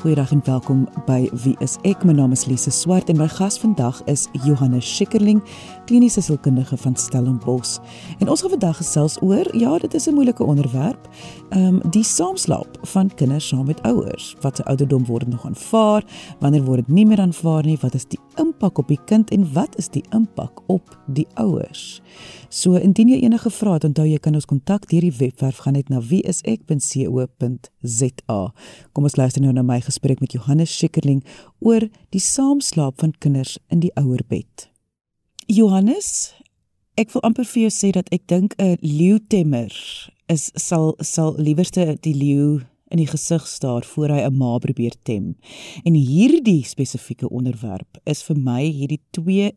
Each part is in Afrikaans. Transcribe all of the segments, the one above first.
Goeiedag en welkom by Wie is ek? My naam is Lise Swart en my gas vandag is Johannes Schikkerling, kliniese sielkundige van Stellenbosch. En ons gaan vandag gesels oor, ja, dit is 'n moeilike onderwerp, ehm um, die saamslaap van kinders saam met ouers. Wat se ouderdom word nog aanvaar? Wanneer word dit nie meer aanvaar nie? Wat is die impak op die kind en wat is die impak op die ouers? So indien jy enige vrae het, onthou jy kan ons kontak deur die webwerf gaan net na wieisek.co.za. Kom ons luister nou na my gesprek met Johannes Schikkerling oor die saamslaap van kinders in die ouerbed. Johannes, ek wil amper vir jou sê dat ek dink 'n leeutemmer is sal sal liewerste die leeu in die gesig staar voor hy 'n ma probeer tem. En hierdie spesifieke onderwerp is vir my hierdie twee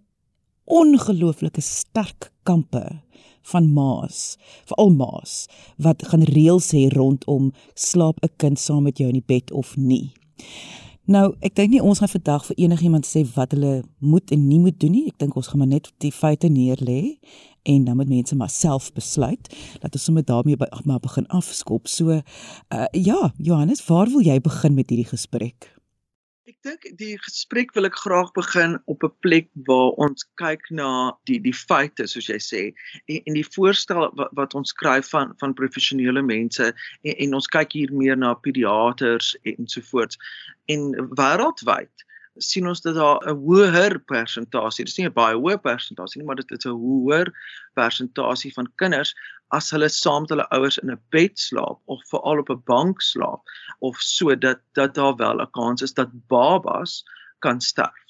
ongelooflike sterk kampe van maas, veral maas wat gaan reëls hê rondom slaap 'n kind saam met jou in die bed of nie. Nou, ek dink nie ons gaan vandag vir enigiemand sê wat hulle moet en nie moet doen nie. Ek dink ons gaan maar net die feite neerlê en dan moet mense maar self besluit. Laat ons sommer daarmee by, maar begin afskop. So, uh ja, Johannes, waar wil jy begin met hierdie gesprek? Ek dink die gesprek wil ek graag begin op 'n plek waar ons kyk na die die feite soos jy sê en, en die voorstel wat, wat ons skryf van van professionele mense en, en ons kyk hier meer na pediaters ensovoorts en wêreldwyd sien ons dat daar 'n hoër persentasie, dis nie 'n baie hoë persentasie nie, maar dit is 'n hoër persentasie van kinders as hulle saam met hulle ouers in 'n bed slaap of veral op 'n bank slaap of so dat dat daar wel 'n kans is dat babas kan sterf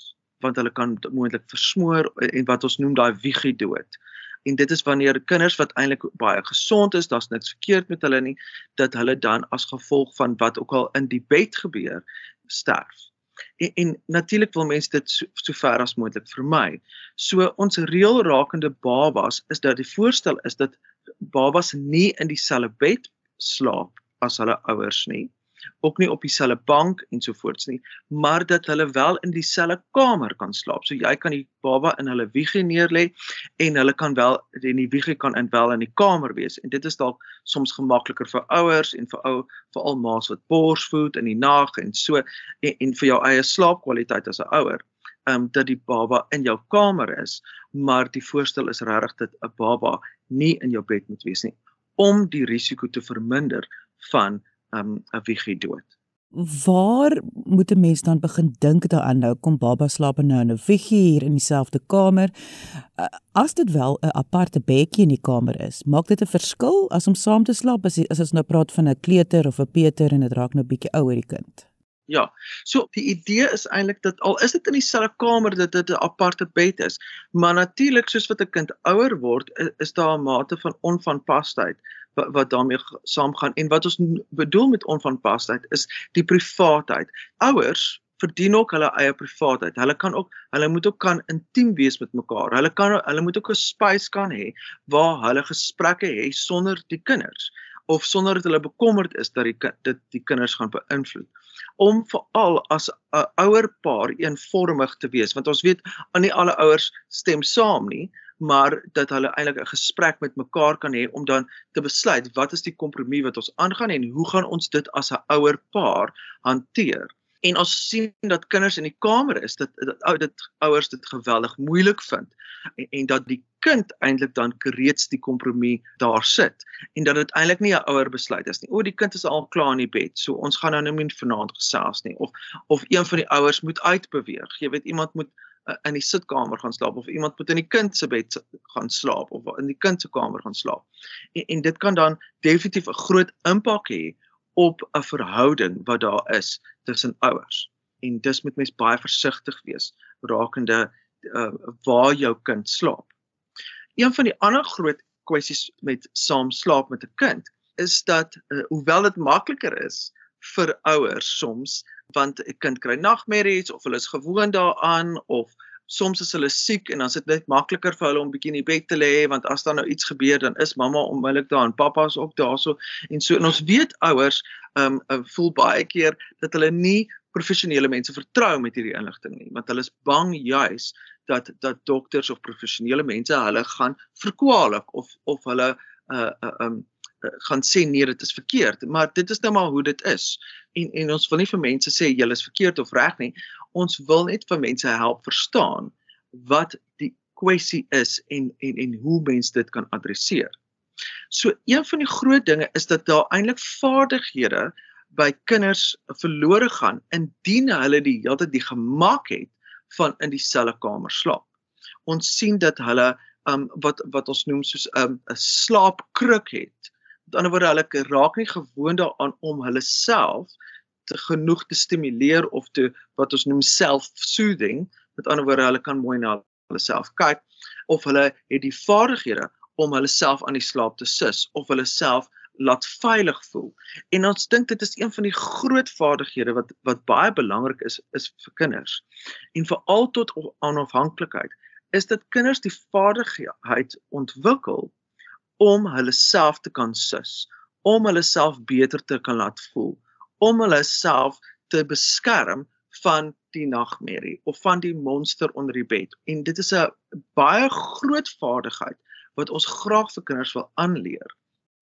want hulle kan moontlik versmoor en wat ons noem daai wiegie dood. En dit is wanneer kinders wat eintlik baie gesond is, daar's niks verkeerd met hulle nie, dat hulle dan as gevolg van wat ook al in die bed gebeur, sterf. En, en natuurlik wil mense dit so, so ver as moontlik vermy. So ons reël rakende babas is dat die voorstel is dat babas nie in dieselfde bed slaap as hulle ouers nie ook nie op dieselfde bank ensovoorts nie, maar dat hulle wel in dieselfde kamer kan slaap. So jy kan die baba in hulle wiegie neerlê en hulle kan wel in die wiegie kan in wel in die kamer wees. En dit is dalk soms gemakliker vir ouers en vir ou veral ma's wat borsvoed in die nag en so en, en vir jou eie slaapkwaliteit as 'n ouer um dat die baba in jou kamer is, maar die voorstel is regtig dat 'n baba nie in jou bed moet wees nie om die risiko te verminder van um 'n wiegie dood. Waar moet 'n mens dan begin dink daaraan nou kom baba slaap nou in 'n wiegie hier in dieselfde kamer? Uh, as dit wel 'n aparte bedjie in die kamer is, maak dit 'n verskil as om saam te slaap as as ons nou praat van 'n kleuter of 'n peter en dit raak nou bietjie ouer die kind. Ja. So die idee is eintlik dat al is dit in dieselfde kamer dat dit 'n aparte bed is, maar natuurlik soos wat 'n kind ouer word, is, is daar 'n mate van onvanpasheid wat, wat daarmee saamgaan en wat ons bedoel met onvanpasheid is die privaatheid. Ouers verdien ook hulle eie privaatheid. Hulle kan ook hulle moet ook kan intiem wees met mekaar. Hulle kan hulle moet ook 'n space kan hê waar hulle gesprekke hê sonder die kinders of sonder dat hulle bekommerd is dat die dit die kinders gaan beïnvloed om veral as 'n ouer paar eenvormig te wees want ons weet aan nie alle ouers stem saam nie maar dat hulle eintlik 'n gesprek met mekaar kan hê om dan te besluit wat is die kompromie wat ons aangaan en hoe gaan ons dit as 'n ouer paar hanteer. En ons sien dat kinders in die kamer is dat dat ou dit ouers dit geweldig moeilik vind en, en dat die kind eintlik dan reeds die kompromie daar sit en dat dit eintlik nie 'n ouer besluit is nie. O, die kind is al klaar in die bed, so ons gaan nou nie meer vanaand gesels nie of of een van die ouers moet uitbeweeg. Jy weet iemand moet uh, in die sitkamer gaan slaap of iemand moet in die kind se bed gaan slaap of in die kind se kamer gaan slaap. En, en dit kan dan definitief 'n groot impak hê op 'n verhouding wat daar is tussen ouers. En dis moet mens baie versigtig wees rakende uh, waar jou kind slaap. Een van die ander groot kwessies met saam slaap met 'n kind is dat uh, hoewel dit makliker is vir ouers soms want 'n kind kry nagmerries of hulle is gewoond daaraan of soms is hulle siek en dan is dit makliker vir hulle om bietjie in die bed te lê want as daar nou iets gebeur dan is mamma onmiddellik daar en pappa's ook daarso en so en ons weet ouers um voel baie keer dat hulle nie professionele mense vertrou met hierdie inligting nie want hulle is bang juis dat dat dokters of professionele mense hulle gaan verkwalik of of hulle uh, uh um gaan sê nee dit is verkeerd maar dit is nou maar hoe dit is en en ons wil nie vir mense sê jy is verkeerd of reg nie ons wil net vir mense help verstaan wat die kwessie is en en en hoe mense dit kan adresseer. So een van die groot dinge is dat daar eintlik vaardighede by kinders verlore gaan indien hulle die hele tyd die gemak het van in dieselfde kamer slaap. Ons sien dat hulle um wat wat ons noem soos um, 'n slaapkruk het. Met ander woorde hulle raak nie gewoond daaraan om hulle self te genoeg te stimuleer of te wat ons noem self-soothing. Met ander woorde hulle kan mooi na hulle self kyk of hulle het die vaardighede om hulle self aan die slaap te sus of hulle self laat veilig voel. En ons dink dit is een van die groot vaardighede wat wat baie belangrik is is vir kinders. En veral tot onafhanklikheid is dit kinders die vaardigheid ontwikkel om hulle self te kan sus, om hulle self beter te kan laat voel, om hulle self te beskerm van die nagmerrie of van die monster onder die bed. En dit is 'n baie groot vaardigheid wat ons graag vir kinders wil aanleer.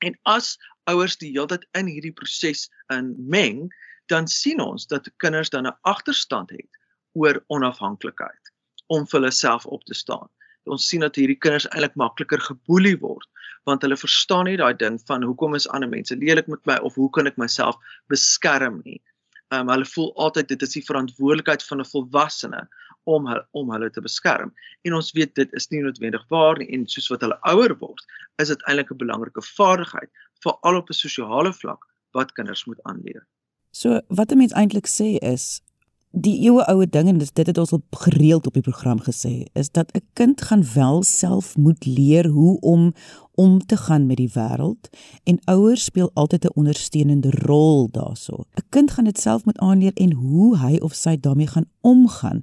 En as ouers die hele tyd in hierdie proses in meng, dan sien ons dat kinders dan 'n agterstand het oor onafhanklikheid om vir hulle self op te staan. Ons sien dat hierdie kinders eintlik makliker geboelie word want hulle verstaan nie daai ding van hoekom is ander mense lelik met my of hoe kan ek myself beskerm nie um, hulle voel altyd dit is die verantwoordelikheid van 'n volwassene om hulle, om hulle te beskerm. En ons weet dit is nie noodwendig waar nie en soos wat hulle ouer word, is dit eintlik 'n belangrike vaardigheid veral op 'n sosiale vlak wat kinders moet aanleer. So wat 'n mens eintlik sê is die eeue oue ding en dit het ons al gereeld op die program gesê is dat 'n kind gaan wel self moet leer hoe om om te gaan met die wêreld en ouers speel altyd 'n ondersteunende rol daarso. 'n Kind gaan dit self moet aanleer en hoe hy of sy daarmee gaan omgaan.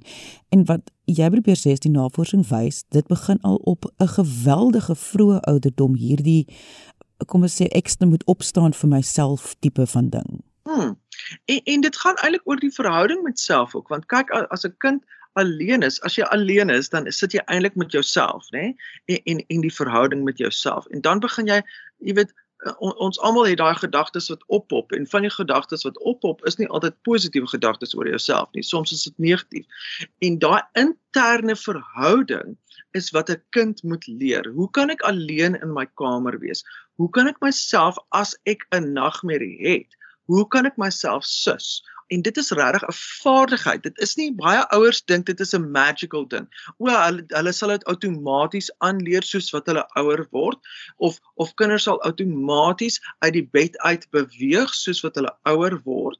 En wat jy probeer sê is die navorsing wys dit begin al op 'n geweldige vroeë ouderdom hierdie kom ons sê ek moet opstaan vir myself tipe van ding. Hmm. En en dit gaan eintlik oor die verhouding met self ook want kyk as 'n kind alleen is, as jy alleen is, dan sit jy eintlik met jouself, nê? En, en en die verhouding met jouself. En dan begin jy, jy weet, eh, on, ons almal het daai gedagtes wat oppop en van die gedagtes wat oppop is nie altyd positiewe gedagtes oor jouself nie. Soms is dit negatief. En daai interne verhouding is wat 'n kind moet leer. Hoe kan ek alleen in my kamer wees? Hoe kan ek myself as ek 'n nagmerrie het? Hoe kan ek myself sus? En dit is regtig 'n vaardigheid. Dit is nie baie ouers dink dit is 'n magical ding. O, hulle hulle sal dit outomaties aanleer soos wat hulle ouer word of of kinders sal outomaties uit die bed uit beweeg soos wat hulle ouer word.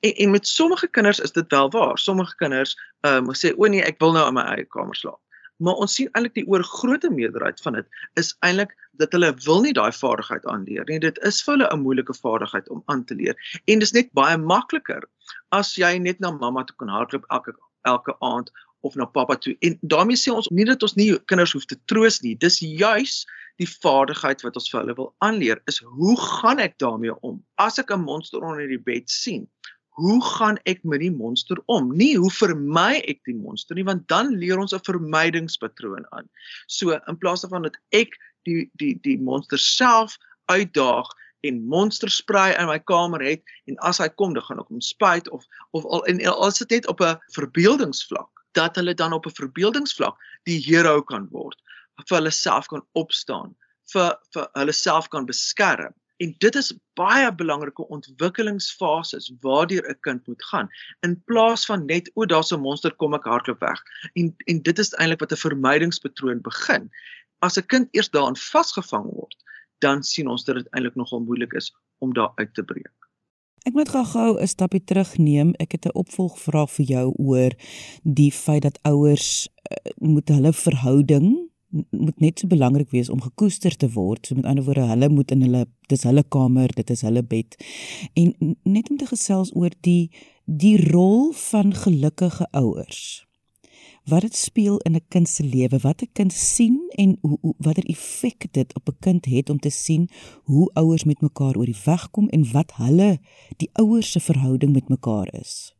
En en met sommige kinders is dit wel waar. Sommige kinders ehm um, sê o nee, ek wil nou in my eie kamer slaap maar ons sien eintlik die oorgrootste meerderheid van dit is eintlik dat hulle wil nie daai vaardigheid aanleer nie. Dit is vir hulle 'n moeilike vaardigheid om aan te leer. En dis net baie makliker as jy net na mamma toe kan hardloop elke elke aand of na pappa toe. En daarmee sê ons nie dat ons nie kinders hoef te troos nie. Dis juis die vaardigheid wat ons vir hulle wil aanleer is hoe gaan ek daarmee om? As ek 'n monster onder die bed sien, hoe gaan ek met die monster om? Nie hoe vermy ek die monster nie, want dan leer ons 'n vermydingspatroon aan. So in plaas daarvan dat ek die die die monster self uitdaag en monstersprei in my kamer het en as hy kom dan gaan ek hom spuit of of al en as dit net op 'n verbeeldingsvlak dat hulle dan op 'n verbeeldingsvlak die hero kan word vir hulle self kan opstaan vir vir hulle self kan beskerm En dit is baie belangrike ontwikkelingsfases waardeur 'n kind moet gaan in plaas van net o, daar's 'n monster, kom ek hardloop weg. En en dit is eintlik wat 'n vermydingspatroon begin. As 'n kind eers daarin vasgevang word, dan sien ons dat dit eintlik nogal moeilik is om daar uit te breek. Ek moet gou-gou 'n stapie terugneem. Ek het 'n opvolgvraag vir jou oor die feit dat ouers uh, moet hulle verhouding moet net so belangrik wees om gekoester te word. So met ander woorde, hulle moet in hulle dis hulle kamer, dit is hulle bed. En net om te gesels oor die die rol van gelukkige ouers. Wat dit speel in 'n kind se lewe, wat 'n kind sien en hoe, hoe watter effek dit op 'n kind het om te sien hoe ouers met mekaar oor die weg kom en wat hulle die ouers se verhouding met mekaar is.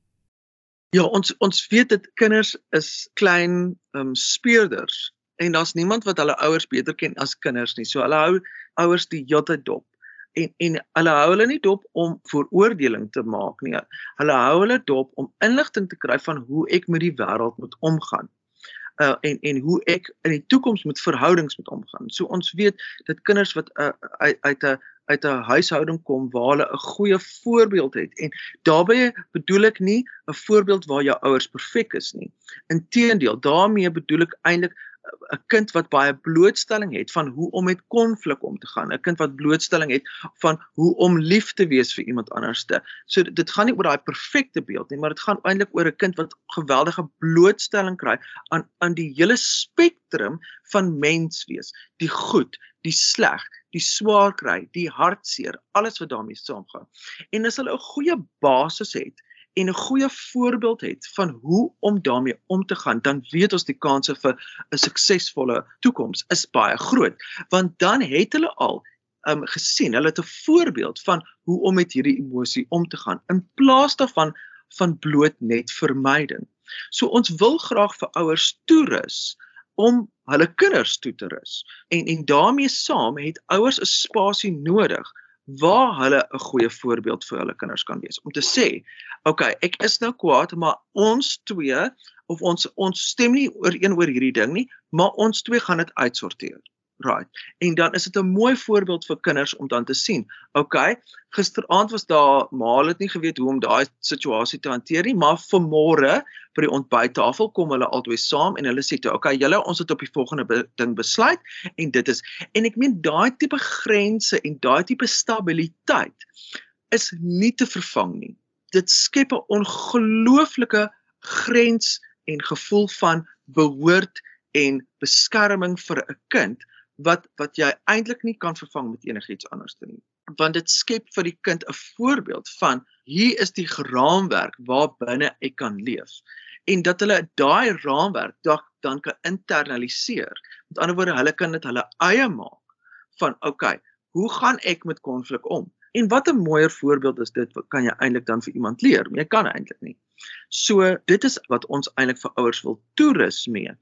Ja, ons ons weet dit kinders is klein ehm um, speurders en daar's niemand wat hulle ouers beter ken as kinders nie. So hulle hou ouers die hele tyd dop. en en hulle hou hulle nie dop om vooroordeling te maak nie. Hulle hou hulle dop om inligting te kry van hoe ek met die wêreld moet omgaan. Uh en en hoe ek in die toekoms met verhoudings moet omgaan. So ons weet dat kinders wat uh, uit uit 'n uit 'n huishouding kom waar hulle 'n goeie voorbeeld het en daarbey bedoel ek nie 'n voorbeeld waar jou ouers perfek is nie. Inteendeel, daarmee bedoel ek eintlik 'n kind wat baie blootstelling het van hoe om met konflik om te gaan, 'n kind wat blootstelling het van hoe om lief te wees vir iemand anderste. So dit gaan nie oor daai perfekte beeld nie, maar dit gaan eintlik oor 'n kind wat geweldige blootstelling kry aan aan die hele spektrum van menswees, die goed, die sleg, die swaar kry, die hartseer, alles wat daarmee saamgaan. En as hulle 'n goeie basis het, en 'n goeie voorbeeld het van hoe om daarmee om te gaan, dan weet ons die kanse vir 'n suksesvolle toekoms is baie groot. Want dan het hulle al um gesien, hulle het 'n voorbeeld van hoe om met hierdie emosie om te gaan in plaas daarvan van bloot net vermyding. So ons wil graag vir ouers toerus om hulle kinders toe te rus. En en daarmee saam het ouers 'n spasie nodig waar hulle 'n goeie voorbeeld vir hulle kinders kan wees om te sê, "Oké, okay, ek is nou kwaad, maar ons twee of ons ons stem nie ooreen oor hierdie ding nie, maar ons twee gaan dit uitsorteer." Right. En dan is dit 'n mooi voorbeeld vir kinders om dan te sien. OK, gisteraand was daar maar het nie geweet hoe om daai situasie te hanteer nie, maar vanmôre by die ontbyttafel kom hulle albei saam en hulle sê toe, OK, julle ons het op die volgende be ding besluit en dit is en ek meen daai tipe grense en daai tipe stabiliteit is nie te vervang nie. Dit skep 'n ongelooflike grens en gevoel van behoort en beskerming vir 'n kind wat wat jy eintlik nie kan vervang met enigiets anders nie. Want dit skep vir die kind 'n voorbeeld van hier is die raamwerk waarbinne ek kan leef. En dat hulle daai raamwerk dan kan internaliseer. Met ander woorde hulle kan dit hulle eie maak van okay hoe gaan ek met konflik om en wat 'n mooier voorbeeld is dit kan jy eintlik dan vir iemand leer jy kan eintlik nie so dit is wat ons eintlik vir ouers wil toerus mee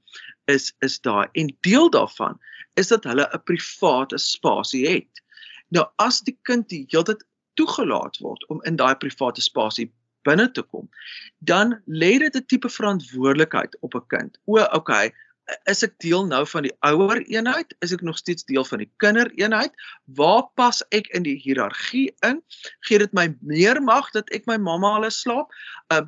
is is daai en deel daarvan is dat hulle 'n private spasie het. Nou as die kind die heeltyd toegelaat word om in daai private spasie binne te kom, dan lê dit 'n tipe verantwoordelikheid op 'n kind. O, okay, is ek deel nou van die ouer eenheid? Is ek nog steeds deel van die kinder eenheid? Waar pas ek in die hiërargie in? Gee dit my meer mag dat ek my mamma hulle slaap? Uh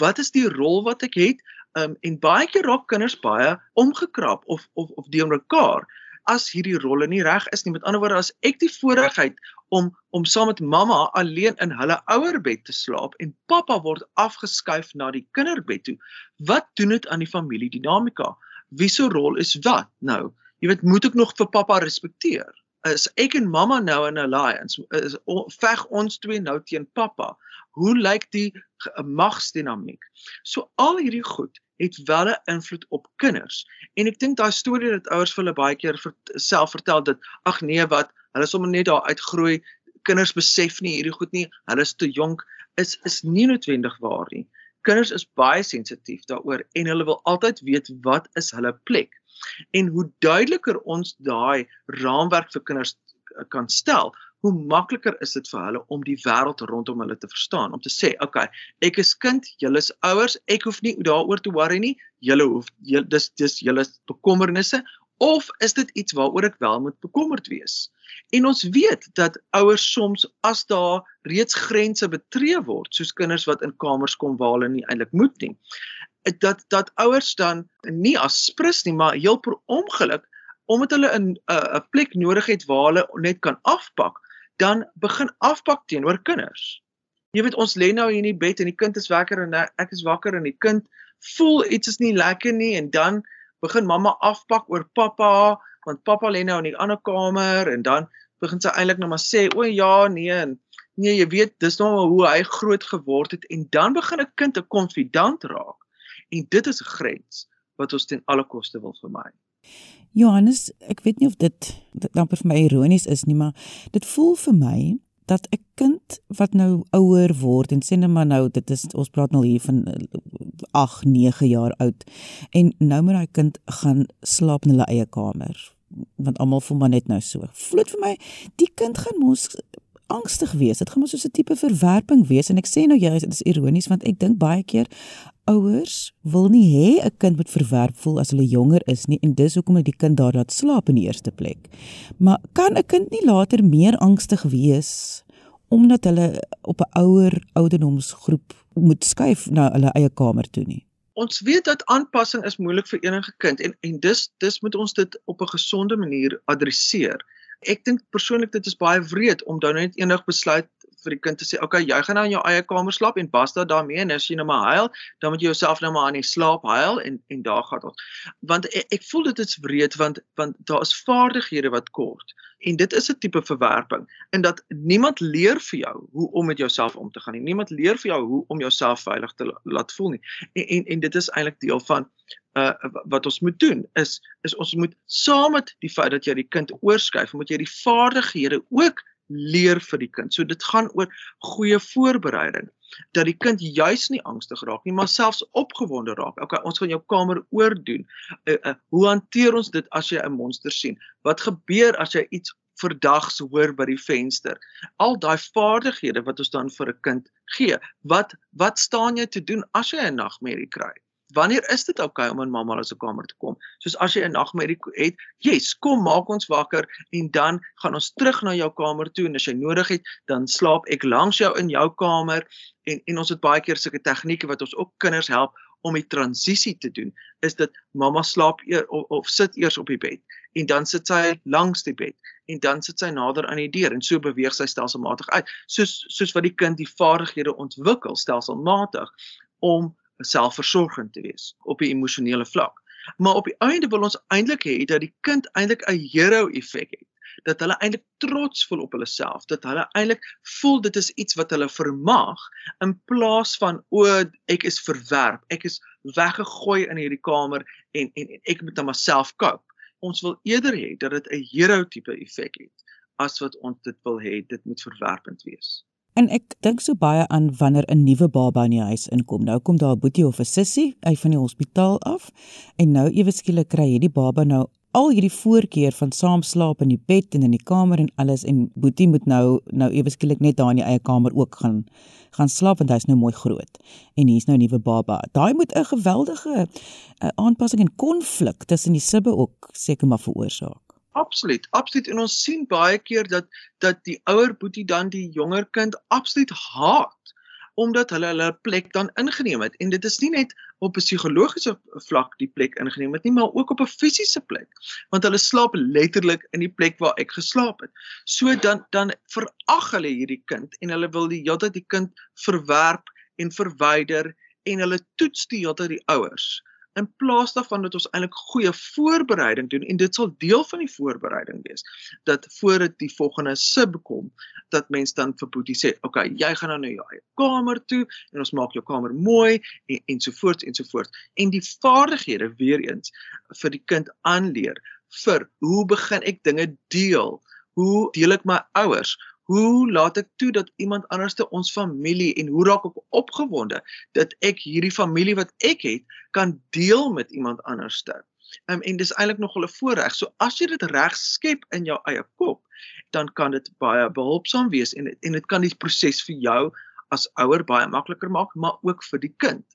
wat is die rol wat ek het? Um en baie keer raak kinders baie omgekrap of of of deur mekaar as hierdie rolle nie reg is nie. Met ander woorde, as ek die voorregheid om om saam met mamma alleen in hulle ouerbed te slaap en pappa word afgeskuif na die kinderbed toe, wat doen dit aan die familiedinamika? Wie se rol is wat? Nou, jy weet, moet ek nog vir pappa respekteer? As ek en mamma nou in 'n alliance, is veg ons twee nou teen pappa. Hoe lyk die magsdinamiek? So al hierdie goed het wel 'n invloed op kinders. En ek dink daai storie dat ouers vir hulle baie keer vir, self vertel dat ag nee wat, hulle sommer net daar uitgroei, kinders besef nie hierdie goed nie, hulle is te jonk, is is nie noodwendig waar nie. Kinders is baie sensitief daaroor en hulle wil altyd weet wat is hulle plek. En hoe duideliker ons daai raamwerk vir kinders kan stel, hoe makliker is dit vir hulle om die wêreld rondom hulle te verstaan om te sê okay ek is kind julle is ouers ek hoef nie daaroor te worry nie julle hoef julle dis dis julle bekommernisse of is dit iets waaroor ek wel moet bekommerd wees en ons weet dat ouers soms as daar reeds grense betree word soos kinders wat in kamers kom waar hulle nie eintlik moet nie dat dat ouers dan nie as sprus nie maar heel per ongeluk omdat hulle 'n 'n plek nodig het waar hulle net kan afpak dan begin afpak teenoor kinders. Jy weet ons lê nou hier in die bed en die kind is wakker en ek is wakker en die kind voel iets is nie lekker nie en dan begin mamma afpak oor pappa want pappa lê nou in die ander kamer en dan begin sy eintlik nou maar sê o ja nee en nee jy weet dis nou hoe hy groot geword het en dan begin 'n kind 'n konfidant raak en dit is 'n grens wat ons ten alle koste wil vermy. Johannes, ek weet nie of dit dan vir my ironies is nie, maar dit voel vir my dat 'n kind wat nou ouer word en sê net maar nou dit is ons praat nou hier van 8, 9 jaar oud en nou moet daai kind gaan slaap in hulle eie kamer want almal voel maar net nou so. Dit vir my die kind gaan mos angstig wees. Dit gaan mos so 'n tipe verwerping wees en ek sê nou jy dit is ironies want ek dink baie keer ouers wil nie hê 'n kind moet verwerp voel as hulle jonger is nie en dis hoekom hulle die kind daar laat slaap in die eerste plek. Maar kan 'n kind nie later meer angstig wees omdat hulle op 'n ouer ouderdomsgroep moet skuif na hulle eie kamer toe nie? Ons weet dat aanpassing is moeilik vir enige kind en en dis dis moet ons dit op 'n gesonde manier adresseer. Ek dink persoonlik dit is baie wreed om dan net eendag besluit vir die kind te sê, "Oké, okay, jy gaan nou in jou eie kamer slaap en basta daarmee en as jy nou maar huil, dan moet jy jouself nou maar aan die slaap huil en en daar gaan ons." Want ek, ek voel dit is wreed want want daar is vaardighede wat kort. En dit is 'n tipe verwerping in dat niemand leer vir jou hoe om met jouself om te gaan nie. Niemand leer vir jou hoe om jouself veilig te laat voel nie. En en, en dit is eintlik deel van uh wat ons moet doen is is ons moet saam met die feit dat jy die kind oorskuif, moet jy die vaardighede ook leer vir die kind. So dit gaan oor goeie voorbereiding dat die kind juis nie angstig raak nie, maar selfs opgewonde raak. Okay, ons gaan jou kamer oordoen. Uh, uh, hoe hanteer ons dit as jy 'n monster sien? Wat gebeur as jy iets verdags hoor by die venster? Al daai vaardighede wat ons dan vir 'n kind gee. Wat wat staan jy te doen as jy 'n nagmerrie kry? Wanneer is dit oukei okay om in mamma se kamer te kom? Soos as jy 'n nagmerrie het, yes, kom maak ons wakker en dan gaan ons terug na jou kamer toe en as jy nodig het, dan slaap ek langs jou in jou kamer en en ons het baie keer sulke tegnieke wat ons ook kinders help om die transisie te doen is dit mamma slaap eer, of, of sit eers op die bed en dan sit sy langs die bed en dan sit sy nader aan die deur en so beweeg sy stelselmatig uit soos soos wat die kind die vaardighede ontwikkel stelselmatig om selfversorgend te wees op 'n emosionele vlak. Maar op die einde wil ons eintlik hê dat die kind eintlik 'n hero effek het. Dat hulle eintlik trots voel op hulle self, dat hulle eintlik voel dit is iets wat hulle vermag in plaas van o ek is verwerp, ek is weggegooi in hierdie kamer en en, en ek moet aan myself koop. Ons wil eerder hê dat dit 'n hero tipe effek het as wat ons dit wil hê dit moet verwerpend wees. En ek dink so baie aan wanneer 'n nuwe baba in die huis inkom. Nou kom daar 'n boetie of 'n sussie uit van die hospitaal af en nou ewe skielik kry hierdie baba nou al hierdie voorkeur van saam slaap in die bed en in die kamer en alles en boetie moet nou nou ewe skielik net daar in die eie kamer ook gaan gaan slaap want hy's nou mooi groot. En hier's nou 'n nuwe baba. Daai moet 'n geweldige uh, aanpassing en konflik tussen die sibbe ook seker maar veroorsaak. Absoluut, absoluut. En ons sien baie keer dat dat die ouer boetie dan die jonger kind absoluut haat omdat hulle hulle plek dan ingeneem het. En dit is nie net op 'n psigologiese vlak die plek ingeneem het nie maar ook op 'n fisiese plek. Want hulle slaap letterlik in die plek waar ek geslaap het. So dan dan verag hulle hierdie kind en hulle wil die hele tyd die kind verwerp en verwyder en hulle toets die hele tyd die ouers in plaas daarvan dat ons eintlik goeie voorbereiding doen en dit sal deel van die voorbereiding wees dat voor dit die volgende sub kom dat mens dan vir Boetie sê okay jy gaan nou na jou kamer toe en ons maak jou kamer mooi en ensovoorts ensovoorts en die vaardighede weer eens vir die kind aanleer vir hoe begin ek dinge deel hoe deel ek my ouers Hoe laat ek toe dat iemand anderste ons familie en hoe raak ek opgewonde dat ek hierdie familie wat ek het kan deel met iemand anderste. Um, en dis eintlik nog 'n voorreg. So as jy dit reg skep in jou eie kop, dan kan dit baie behulpsaam wees en en dit kan die proses vir jou as ouer baie makliker maak, maar ook vir die kind.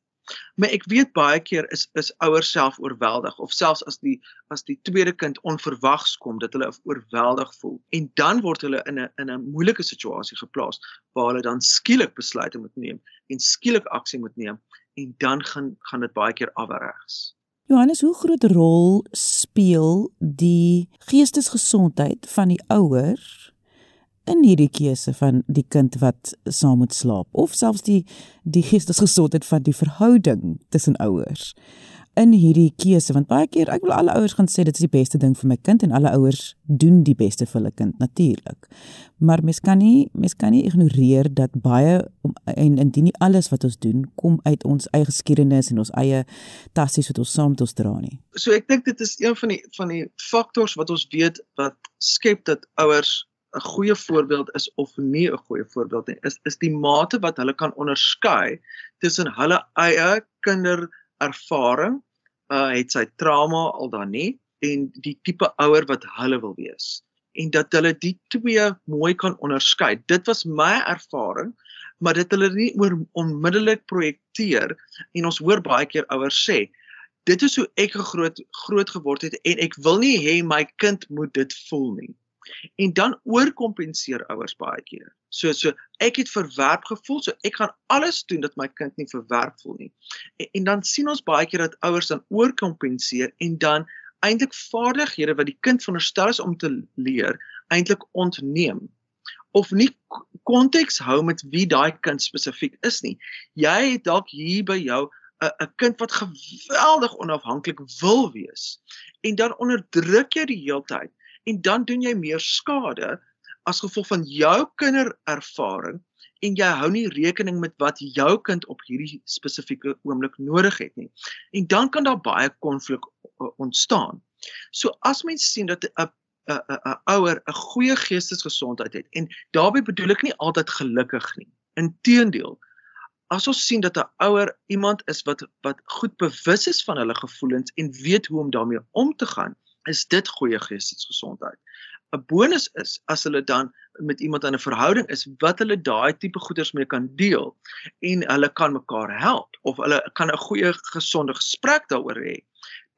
Maar ek weet baie keer is is ouers self oorweldig of selfs as die as die tweede kind onverwags kom dat hulle oorweldig voel en dan word hulle in 'n in 'n moeilike situasie geplaas waar hulle dan skielik besluite moet neem en skielik aksie moet neem en dan gaan gaan dit baie keer afregs. Johannes, hoe groot rol speel die geestesgesondheid van die ouer in hierdie keuse van die kind wat saam moet slaap of selfs die die geestesgesondheid van die verhouding tussen ouers in hierdie keuse. Want baie keer ek wil alle ouers gaan sê dit is die beste ding vir my kind en alle ouers doen die beste vir hulle kind natuurlik maar mens kan nie mens kan nie ignoreer dat baie om, en indien nie alles wat ons doen kom uit ons eie geskiedenis en ons eie tassies wat ons saam met ons dra nie. So ek dink dit is een van die van die faktors wat ons weet wat skep dat ouers 'n goeie voorbeeld is of nie 'n goeie voorbeeld nie, is is die mate wat hulle kan onderskei tussen hulle eie kinderervaring, uh het sy trauma al dan nie en die tipe ouer wat hulle wil wees en dat hulle die twee mooi kan onderskei. Dit was my ervaring, maar dit hulle nie oor onmiddellik projekteer en ons hoor baie keer ouers sê dit is hoe ek groot groot geword het en ek wil nie hê my kind moet dit voel nie. En dan oorkompenseer ouers baie keer. So so ek het verwerp gevoel, so ek gaan alles doen dat my kind nie verwerp voel nie. En, en dan sien ons baie keer dat ouers dan oorkompenseer en dan eintlik vaardighede wat die kind veronderstel is om te leer, eintlik ontneem of nie konteks hou met wie daai kind spesifiek is nie. Jy het dalk hier by jou 'n kind wat geweldig onafhanklik wil wees en dan onderdruk jy die heeltyd en dan doen jy meer skade as gevolg van jou kinderervaring en jy hou nie rekening met wat jou kind op hierdie spesifieke oomblik nodig het nie. En dan kan daar baie konflik ontstaan. So as mens sien dat 'n 'n 'n ouer 'n goeie geestesgesondheid het en daarbey bedoel ek nie altyd gelukkig nie. Inteendeel, as ons sien dat 'n ouer iemand is wat wat goed bewus is van hulle gevoelens en weet hoe om daarmee om te gaan, is dit goeie geestesgesondheid. 'n bonus is as hulle dan met iemand in 'n verhouding is wat hulle daai tipe goeders mee kan deel en hulle kan mekaar help of hulle kan 'n goeie gesonde gesprek daaroor hê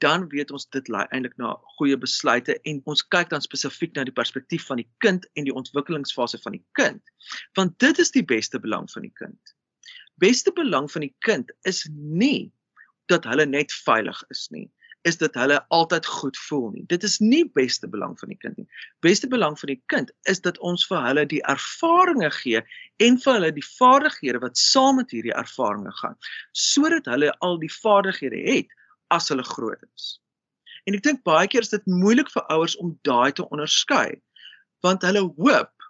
dan weet ons dit lei eintlik na goeie besluite en ons kyk dan spesifiek na die perspektief van die kind en die ontwikkelingsfase van die kind want dit is die beste belang van die kind beste belang van die kind is nie dat hulle net veilig is nie is dat hulle altyd goed voel nie. Dit is nie beste belang van die kind nie. Beste belang van die kind is dat ons vir hulle die ervarings gee en vir hulle die vaardighede wat saam met hierdie ervarings gaan, sodat hulle al die vaardighede het as hulle groot is. En ek dink baie keer is dit moeilik vir ouers om daai te onderskei want hulle hoop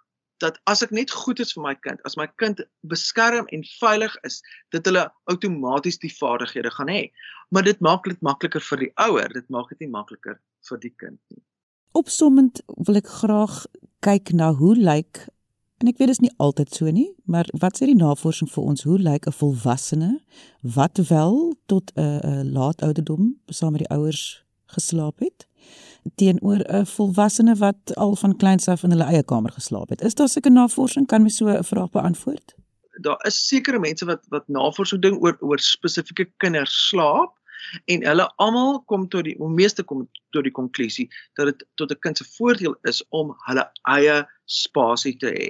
dat as ek net goed is vir my kind, as my kind beskerm en veilig is, dat hulle outomaties die vaardighede gaan hê. Maar dit maak dit makliker vir die ouer, dit maak dit nie makliker vir die kind nie. Opsommend wil ek graag kyk na hoe lyk en ek weet dit is nie altyd so nie, maar wat sê die navorsing vir ons hoe lyk 'n volwassene wat wel tot 'n uh, uh, laat ouderdom saam met die ouers geslaap het? Teenoor 'n volwassene wat al van kleins af in hulle eie kamer geslaap het. Is daar seker navorsing kan my so 'n vraag beantwoord? Daar is sekere mense wat wat navorsing doen oor oor spesifieke kinders slaap en hulle almal kom tot die meeste kom tot die konklusie dat dit tot 'n kind se voordeel is om hulle eie spasie te hê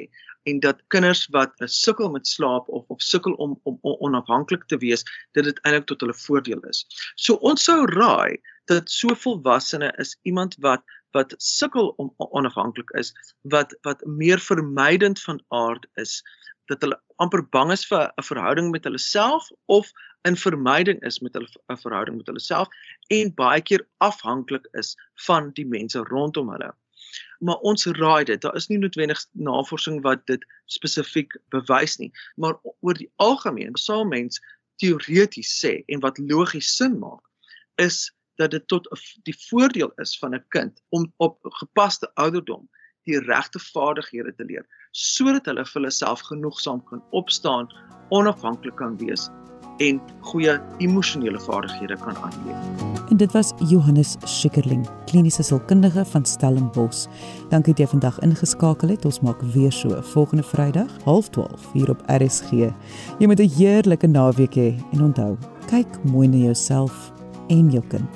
en dat kinders wat sukkel met slaap of of sukkel om om onafhanklik te wees, dit dit eintlik tot hulle voordeel is. So ons sou raai dat so volwassene is iemand wat wat sukkel om onafhanklik is, wat wat meer vermydend van aard is, dat hulle amper bang is vir 'n verhouding met hulle self of in vermyding is met hulle 'n verhouding met hulle self en baie keer afhanklik is van die mense rondom hulle. Maar ons raai dit, daar is nie noodwendig navorsing wat dit spesifiek bewys nie, maar oor die algemeen sal mens teoreties sê en wat logies sin maak is dat dit tot die voordeel is van 'n kind om op gepaste ouderdom die regte vaardighede te leer sodat hulle vir hulle self genoegsaam kan opstaan, onafhanklik kan wees en goeie emosionele vaardighede kan aanleer. En dit was Johannes Schikkerling, kliniese sielkundige van Stellenbosch. Dankie dat jy vandag ingeskakel het. Ons maak weer so volgende Vrydag, 12:30 hier op RSG. Jy moet 'n heerlike naweek hê en onthou, kyk mooi na jouself en jou kind.